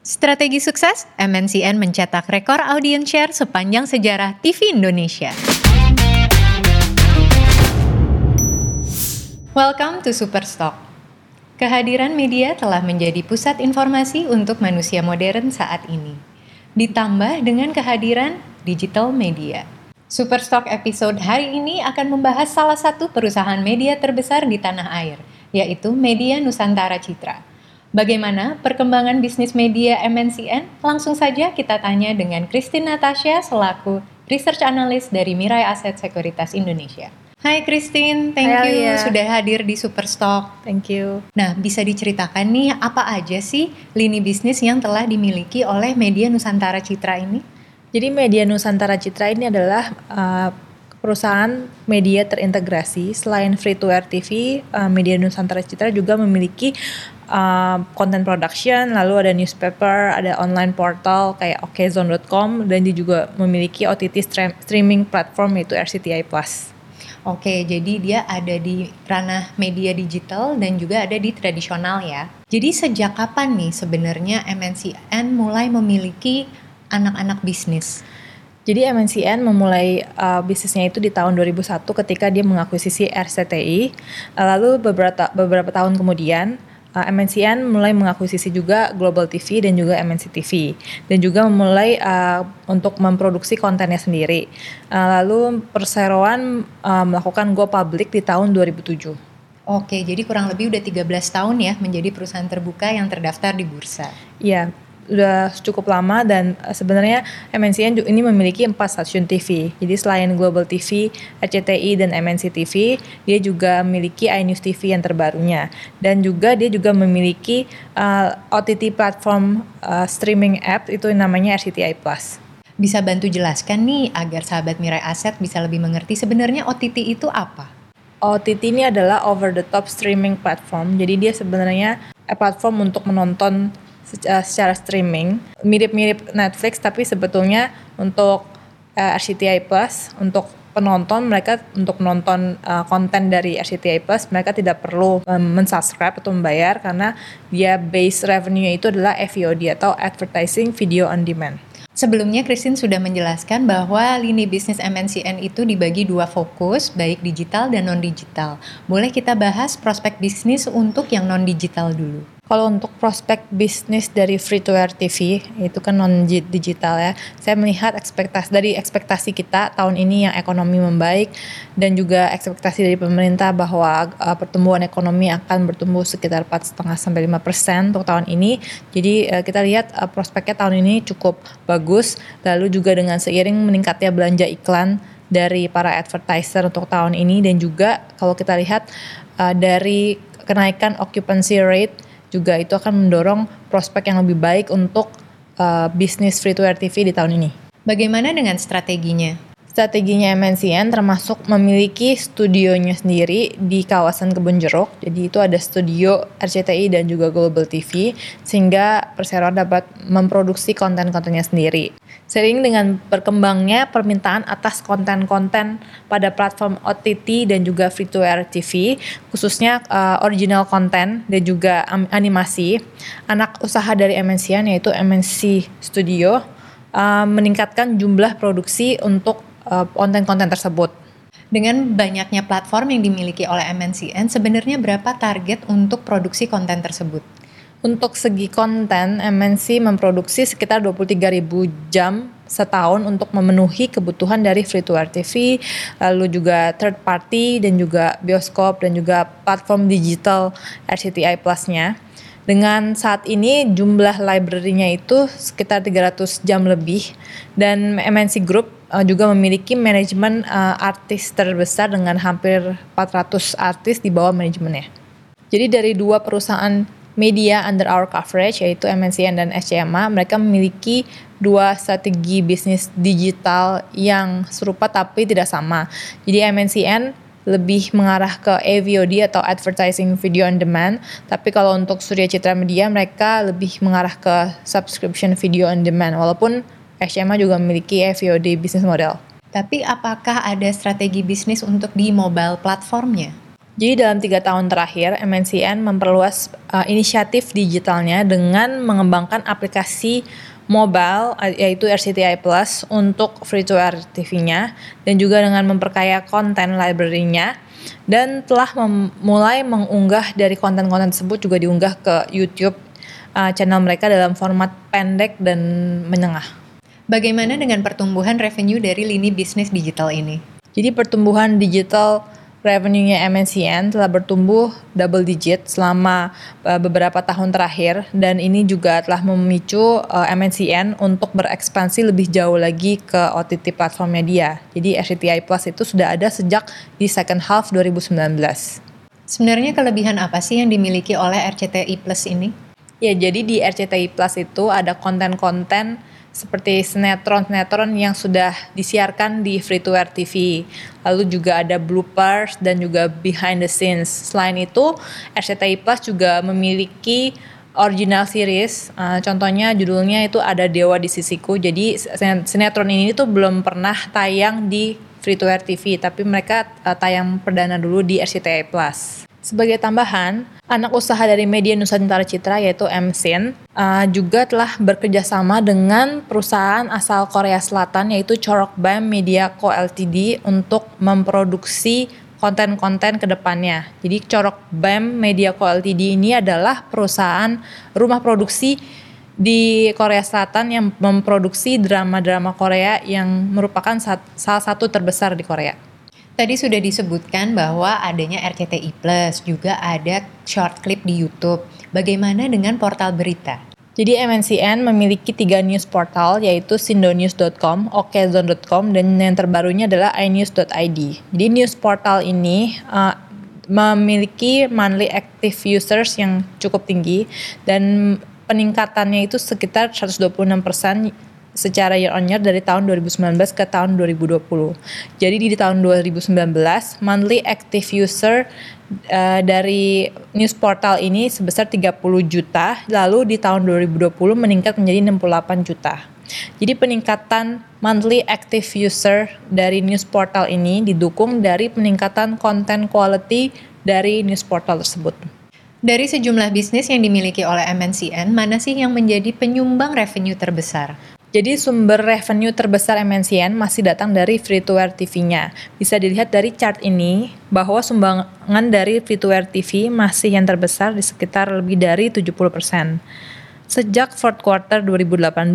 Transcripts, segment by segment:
Strategi sukses, MNCN mencetak rekor audience share sepanjang sejarah TV Indonesia. Welcome to Superstock. Kehadiran media telah menjadi pusat informasi untuk manusia modern saat ini. Ditambah dengan kehadiran digital media. Superstock episode hari ini akan membahas salah satu perusahaan media terbesar di tanah air, yaitu Media Nusantara Citra. Bagaimana perkembangan bisnis media MNCN? Langsung saja kita tanya dengan Christine Natasha selaku Research Analyst dari Mirai Aset Sekuritas Indonesia. Hai Christine, thank you Alia. sudah hadir di Superstock. Thank you. Nah, bisa diceritakan nih apa aja sih lini bisnis yang telah dimiliki oleh Media Nusantara Citra ini? Jadi Media Nusantara Citra ini adalah uh, perusahaan media terintegrasi. Selain free to air TV, uh, Media Nusantara Citra juga memiliki uh, content production, lalu ada newspaper, ada online portal kayak okezone.com dan dia juga memiliki OTT stream- streaming platform yaitu RCTI Plus. Oke, jadi dia ada di ranah media digital dan juga ada di tradisional ya. Jadi sejak kapan nih sebenarnya MNCN mulai memiliki anak-anak bisnis? Jadi MNCN memulai uh, bisnisnya itu di tahun 2001 ketika dia mengakuisisi RCTI. Lalu beberapa beberapa tahun kemudian uh, MNCN mulai mengakuisisi juga Global TV dan juga MNC TV dan juga memulai uh, untuk memproduksi kontennya sendiri. Uh, lalu perseroan uh, melakukan go public di tahun 2007. Oke, jadi kurang lebih udah 13 tahun ya menjadi perusahaan terbuka yang terdaftar di bursa. Iya, udah cukup lama dan uh, sebenarnya MNCN ini memiliki empat stasiun TV. Jadi selain Global TV, RCTI dan MNC TV, dia juga memiliki iNews TV yang terbarunya. Dan juga dia juga memiliki uh, OTT platform uh, streaming app itu namanya RCTI Plus. Bisa bantu jelaskan nih agar sahabat Mirai Aset bisa lebih mengerti sebenarnya OTT itu apa? OTT ini adalah over the top streaming platform. Jadi dia sebenarnya eh, platform untuk menonton se- eh, secara streaming, mirip-mirip Netflix tapi sebetulnya untuk eh, RCTI Plus untuk penonton mereka untuk menonton eh, konten dari RCTI Plus mereka tidak perlu um, mensubscribe atau membayar karena dia base revenue-nya itu adalah AVOD atau advertising video on demand. Sebelumnya Christine sudah menjelaskan bahwa lini bisnis MNCN itu dibagi dua fokus, baik digital dan non-digital. Boleh kita bahas prospek bisnis untuk yang non-digital dulu. Kalau untuk prospek bisnis dari free to air TV itu kan non digital ya. Saya melihat ekspektasi dari ekspektasi kita tahun ini yang ekonomi membaik dan juga ekspektasi dari pemerintah bahwa uh, pertumbuhan ekonomi akan bertumbuh sekitar 4,5 sampai 5 persen untuk tahun ini. Jadi uh, kita lihat uh, prospeknya tahun ini cukup bagus. Lalu juga dengan seiring meningkatnya belanja iklan dari para advertiser untuk tahun ini dan juga kalau kita lihat uh, dari kenaikan occupancy rate juga itu akan mendorong prospek yang lebih baik untuk uh, bisnis free to air TV di tahun ini. Bagaimana dengan strateginya? Strateginya MNCN termasuk memiliki studionya sendiri di kawasan Kebun Jeruk. Jadi itu ada studio RCTI dan juga Global TV sehingga perseroan dapat memproduksi konten-kontennya sendiri. Sering dengan berkembangnya permintaan atas konten-konten pada platform OTT dan juga free to air TV, khususnya uh, original konten dan juga animasi, anak usaha dari MNCN yaitu MNC Studio uh, meningkatkan jumlah produksi untuk uh, konten-konten tersebut. Dengan banyaknya platform yang dimiliki oleh MNCN, sebenarnya berapa target untuk produksi konten tersebut? Untuk segi konten, MNC memproduksi sekitar 23.000 jam setahun untuk memenuhi kebutuhan dari free to air TV, lalu juga third party dan juga bioskop dan juga platform digital RCTI Plus-nya. Dengan saat ini jumlah library-nya itu sekitar 300 jam lebih dan MNC Group uh, juga memiliki manajemen uh, artis terbesar dengan hampir 400 artis di bawah manajemennya. Jadi dari dua perusahaan media under our coverage yaitu MNCN dan SCMA, mereka memiliki dua strategi bisnis digital yang serupa tapi tidak sama. Jadi MNCN lebih mengarah ke AVOD atau advertising video on demand, tapi kalau untuk Surya Citra Media mereka lebih mengarah ke subscription video on demand walaupun SCMA juga memiliki AVOD business model. Tapi apakah ada strategi bisnis untuk di mobile platformnya? Jadi dalam tiga tahun terakhir, MNCN memperluas uh, inisiatif digitalnya dengan mengembangkan aplikasi mobile yaitu RCTI Plus untuk free to air TV-nya dan juga dengan memperkaya konten library-nya dan telah mulai mengunggah dari konten-konten tersebut juga diunggah ke YouTube uh, channel mereka dalam format pendek dan menengah. Bagaimana dengan pertumbuhan revenue dari lini bisnis digital ini? Jadi pertumbuhan digital revenue-nya MNCN telah bertumbuh double digit selama uh, beberapa tahun terakhir dan ini juga telah memicu uh, eh, MNCN untuk berekspansi lebih jauh lagi ke OTT platformnya dia. Jadi RCTI Plus itu sudah ada sejak di second half 2019. Sebenarnya kelebihan apa sih yang dimiliki oleh RCTI Plus ini? Ya, jadi di RCTI Plus itu ada konten-konten seperti sinetron-sinetron yang sudah disiarkan di free to air TV. Lalu juga ada bloopers dan juga behind the scenes. Selain itu, RCTI Plus juga memiliki original series. Uh, contohnya judulnya itu ada Dewa di Sisiku. Jadi sinetron ini tuh belum pernah tayang di free to air TV, tapi mereka uh, tayang perdana dulu di RCTI Plus. Sebagai tambahan, anak usaha dari media Nusantara Citra yaitu MSIN uh, juga telah bekerja sama dengan perusahaan asal Korea Selatan yaitu Chorok Bam Media Co Ltd untuk memproduksi konten-konten ke depannya. Jadi Chorok Bam Media Co Ltd ini adalah perusahaan rumah produksi di Korea Selatan yang memproduksi drama-drama Korea yang merupakan salah satu terbesar di Korea. Tadi sudah disebutkan bahwa adanya RCTI Plus, juga ada short clip di YouTube. Bagaimana dengan portal berita? Jadi MNCN memiliki tiga news portal yaitu sindonews.com, okezone.com, dan yang terbarunya adalah inews.id. Jadi news portal ini uh, memiliki monthly active users yang cukup tinggi dan peningkatannya itu sekitar 126% secara year on year dari tahun 2019 ke tahun 2020. Jadi di tahun 2019 monthly active user uh, dari news portal ini sebesar 30 juta, lalu di tahun 2020 meningkat menjadi 68 juta. Jadi peningkatan monthly active user dari news portal ini didukung dari peningkatan konten quality dari news portal tersebut. Dari sejumlah bisnis yang dimiliki oleh MNCN, mana sih yang menjadi penyumbang revenue terbesar? Jadi sumber revenue terbesar MNCN masih datang dari free to air TV-nya. Bisa dilihat dari chart ini bahwa sumbangan dari free to air TV masih yang terbesar di sekitar lebih dari 70%. Sejak fourth quarter 2018,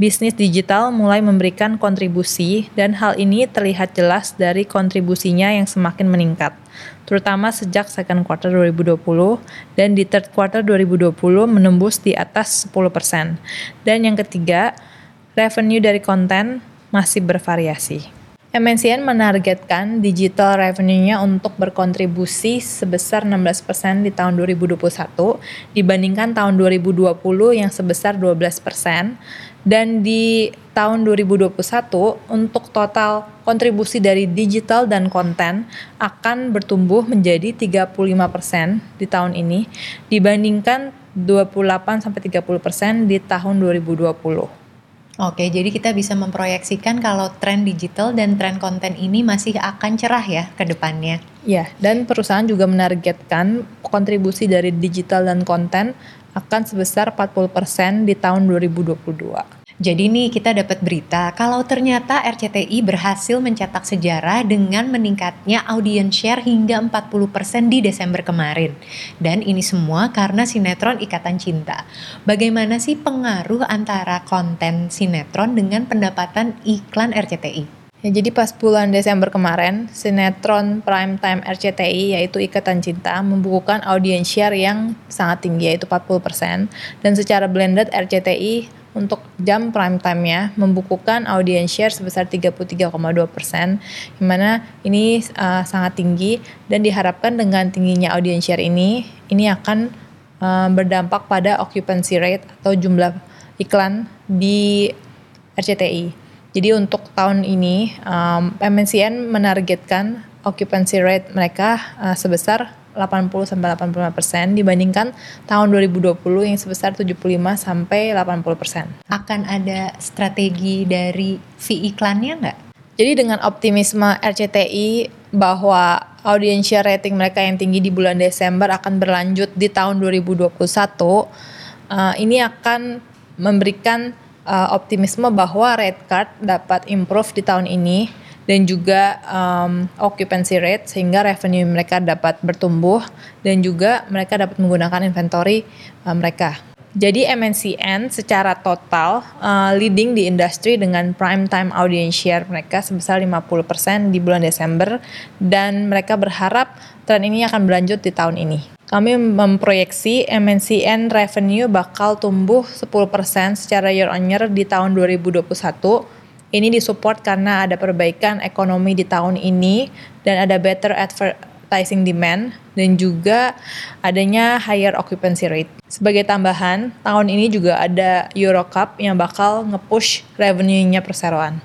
bisnis digital mulai memberikan kontribusi dan hal ini terlihat jelas dari kontribusinya yang semakin meningkat, terutama sejak second quarter 2020 dan di third quarter 2020 menembus di atas 10%. Dan yang ketiga, revenue dari konten masih bervariasi. MNCN menargetkan digital revenue-nya untuk berkontribusi sebesar 16% di tahun 2021 dibandingkan tahun 2020 yang sebesar 12% dan di tahun 2021 untuk total kontribusi dari digital dan konten akan bertumbuh menjadi 35% di tahun ini dibandingkan 28 sampai 30% di tahun 2020. Oke, jadi kita bisa memproyeksikan kalau tren digital dan tren konten ini masih akan cerah ya ke depannya. Ya, dan perusahaan juga menargetkan kontribusi dari digital dan konten akan sebesar 40% di tahun 2022. Jadi nih kita dapat berita kalau ternyata RCTI berhasil mencetak sejarah dengan meningkatnya audience share hingga 40% di Desember kemarin. Dan ini semua karena sinetron Ikatan Cinta. Bagaimana sih pengaruh antara konten sinetron dengan pendapatan iklan RCTI? Ya, jadi pas bulan Desember kemarin, sinetron prime time RCTI yaitu Ikatan Cinta membukukan audience share yang sangat tinggi yaitu 40% dan secara blended RCTI untuk jam prime time-nya membukukan audience share sebesar 33,2 persen, yang mana ini uh, sangat tinggi dan diharapkan dengan tingginya audience share ini, ini akan uh, berdampak pada occupancy rate atau jumlah iklan di RCTI. Jadi untuk tahun ini um, MNCN menargetkan occupancy rate mereka uh, sebesar 80 sampai 85 persen dibandingkan tahun 2020 yang sebesar 75 sampai 80 persen. Akan ada strategi dari fee iklannya nggak? Jadi dengan optimisme RCTI bahwa audience rating mereka yang tinggi di bulan Desember akan berlanjut di tahun 2021, uh, ini akan memberikan uh, optimisme bahwa red card dapat improve di tahun ini dan juga um, occupancy rate sehingga revenue mereka dapat bertumbuh dan juga mereka dapat menggunakan inventory uh, mereka. Jadi MNCN secara total uh, leading di industri dengan prime time audience share mereka sebesar 50% di bulan Desember dan mereka berharap tren ini akan berlanjut di tahun ini. Kami memproyeksi MNCN revenue bakal tumbuh 10% secara year on year di tahun 2021 ini disupport karena ada perbaikan ekonomi di tahun ini dan ada better advertising demand dan juga adanya higher occupancy rate. Sebagai tambahan, tahun ini juga ada Euro Cup yang bakal nge-push revenue-nya perseroan.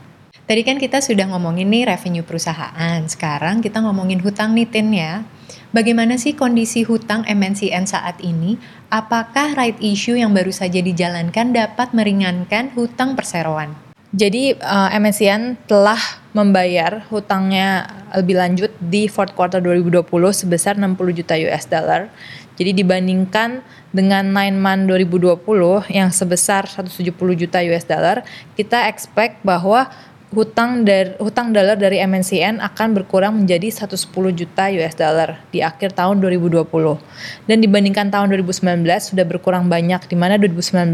Tadi kan kita sudah ngomongin nih revenue perusahaan, sekarang kita ngomongin hutang nih Tin ya. Bagaimana sih kondisi hutang MNCN saat ini? Apakah right issue yang baru saja dijalankan dapat meringankan hutang perseroan? Jadi uh, MNCN telah membayar hutangnya lebih lanjut di fourth quarter 2020 sebesar 60 juta US dollar. Jadi dibandingkan dengan 9 month 2020 yang sebesar 170 juta US dollar, kita expect bahwa hutang dari hutang dolar dari MNCN akan berkurang menjadi 110 juta US dollar di akhir tahun 2020. Dan dibandingkan tahun 2019 sudah berkurang banyak di mana 2019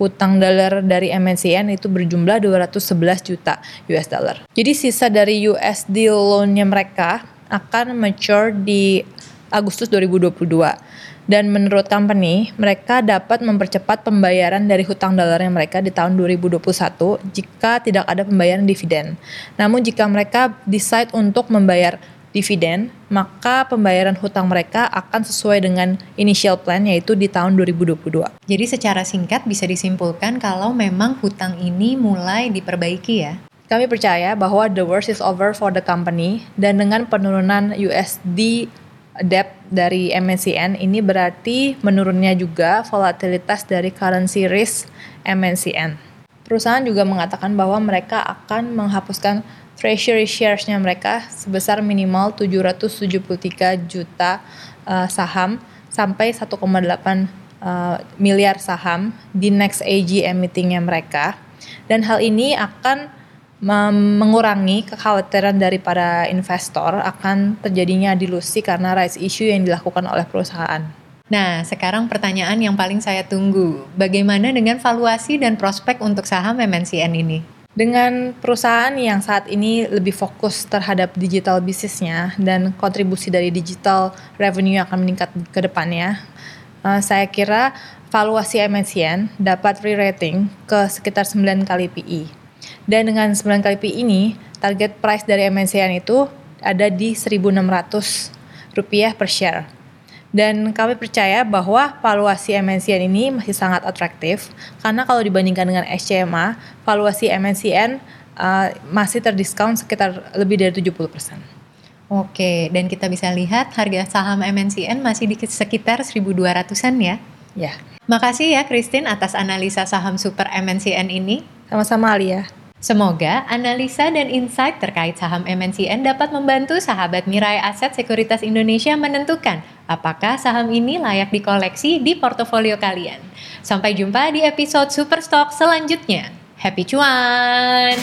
hutang dolar dari MNCN itu berjumlah 211 juta US dollar. Jadi sisa dari USD loan-nya mereka akan mature di Agustus 2022 dan menurut company, mereka dapat mempercepat pembayaran dari hutang dolarnya mereka di tahun 2021 jika tidak ada pembayaran dividen. Namun jika mereka decide untuk membayar dividen, maka pembayaran hutang mereka akan sesuai dengan initial plan yaitu di tahun 2022. Jadi secara singkat bisa disimpulkan kalau memang hutang ini mulai diperbaiki ya. Kami percaya bahwa the worst is over for the company dan dengan penurunan USD debt dari MNCN ini berarti menurunnya juga volatilitas dari currency risk MNCN. Perusahaan juga mengatakan bahwa mereka akan menghapuskan treasury shares-nya mereka sebesar minimal 773 juta uh, saham sampai 1,8 uh, miliar saham di next AGM meetingnya mereka. Dan hal ini akan mengurangi kekhawatiran dari para investor akan terjadinya dilusi karena rights issue yang dilakukan oleh perusahaan. Nah, sekarang pertanyaan yang paling saya tunggu, bagaimana dengan valuasi dan prospek untuk saham MNCN ini? Dengan perusahaan yang saat ini lebih fokus terhadap digital bisnisnya dan kontribusi dari digital revenue akan meningkat ke depannya, uh, saya kira valuasi MNCN dapat re-rating ke sekitar 9 kali PE dan dengan 9 kali P ini, target price dari MNCN itu ada di 1.600 rupiah per share. Dan kami percaya bahwa valuasi MNCN ini masih sangat atraktif karena kalau dibandingkan dengan SCMA, valuasi MNCN uh, masih terdiskon sekitar lebih dari 70%. Oke, dan kita bisa lihat harga saham MNCN masih di sekitar 1.200-an ya? Ya. Makasih ya Christine atas analisa saham super MNCN ini. Sama-sama Alia. Semoga analisa dan insight terkait saham MNCN dapat membantu sahabat Mirai Aset Sekuritas Indonesia menentukan apakah saham ini layak dikoleksi di portofolio kalian. Sampai jumpa di episode Superstock selanjutnya. Happy cuan!